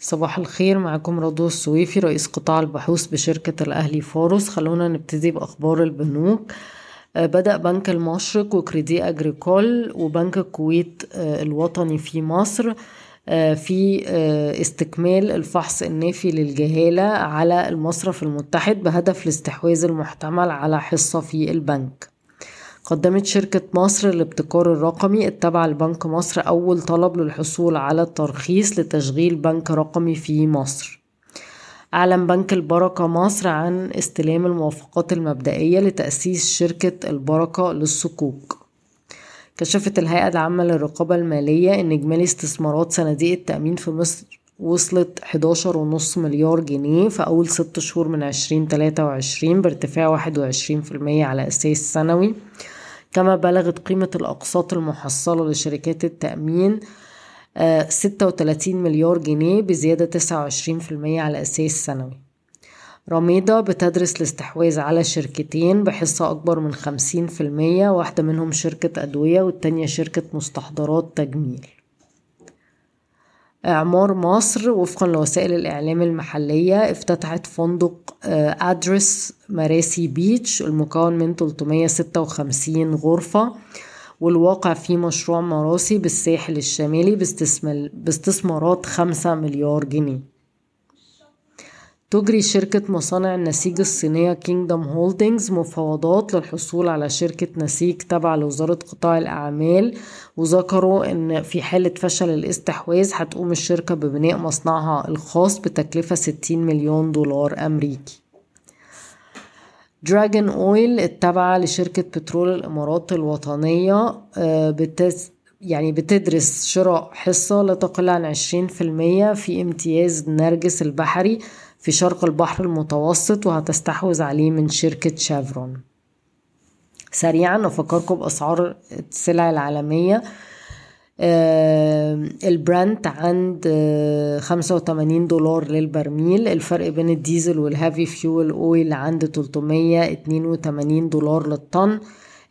صباح الخير معكم رضوى السويفي رئيس قطاع البحوث بشركة الأهلي فاروس. خلونا نبتدي بأخبار البنوك. آه، بدأ بنك المشرق وكريدي أجريكول وبنك الكويت آه، الوطني في مصر آه، في استكمال الفحص النافي للجهالة على المصرف المتحد بهدف الاستحواذ المحتمل على حصة في البنك. قدمت شركة مصر للابتكار الرقمي التابعة لبنك مصر أول طلب للحصول على الترخيص لتشغيل بنك رقمي في مصر. أعلن بنك البركة مصر عن استلام الموافقات المبدئية لتأسيس شركة البركة للصكوك. كشفت الهيئة العامة للرقابة المالية إن إجمالي استثمارات صناديق التأمين في مصر وصلت 11.5 مليار جنيه في أول ست شهور من 2023 بارتفاع 21% على أساس سنوي كما بلغت قيمة الأقساط المحصلة لشركات التأمين آه، ستة وتلاتين مليار جنيه بزيادة تسعة وعشرين في المية على أساس سنوي. رميضة بتدرس الاستحواذ على شركتين بحصة أكبر من خمسين في المية واحدة منهم شركة أدوية والتانية شركة مستحضرات تجميل. إعمار مصر وفقا لوسائل الإعلام المحلية افتتحت فندق أدرس آه، مراسي بيتش المكون من 356 غرفة والواقع فيه مشروع مراسي بالساحل الشمالي باستثمارات خمسة مليار جنيه. تجري شركة مصانع النسيج الصينية كينجدم هولدينجز مفاوضات للحصول على شركة نسيج تابعة لوزارة قطاع الأعمال وذكروا إن في حالة فشل الاستحواذ هتقوم الشركة ببناء مصنعها الخاص بتكلفة 60 مليون دولار أمريكي. Dragon Oil التابعة لشركة بترول الإمارات الوطنية آه، بتز يعني بتدرس شراء حصة لا تقل عن عشرين في المية في امتياز نرجس البحري في شرق البحر المتوسط وهتستحوذ عليه من شركة شيفرون. سريعا أفكركم بأسعار السلع العالمية. البرنت عند خمسة وتمانين دولار للبرميل. الفرق بين الديزل وال heavy fuel oil عند تلتمية اتنين وتمانين دولار للطن.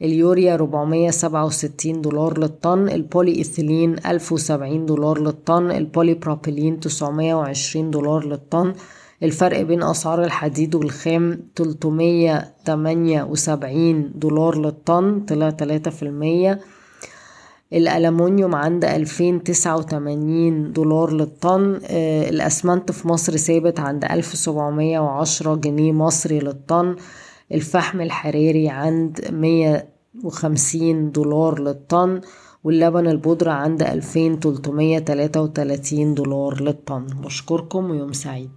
اليوريا 467 دولار للطن البولي إيثيلين 1070 دولار للطن البولي بروبيلين 920 دولار للطن. الفرق بين أسعار الحديد والخام 378 دولار للطن طلع 3% الألمونيوم عند 2089 دولار للطن. آه، الأسمنت في مصر ثابت عند 1710 جنيه مصري للطن. الفحم الحراري عند 150 دولار للطن واللبن البودرة عند 2333 دولار للطن. بشكركم ويوم سعيد.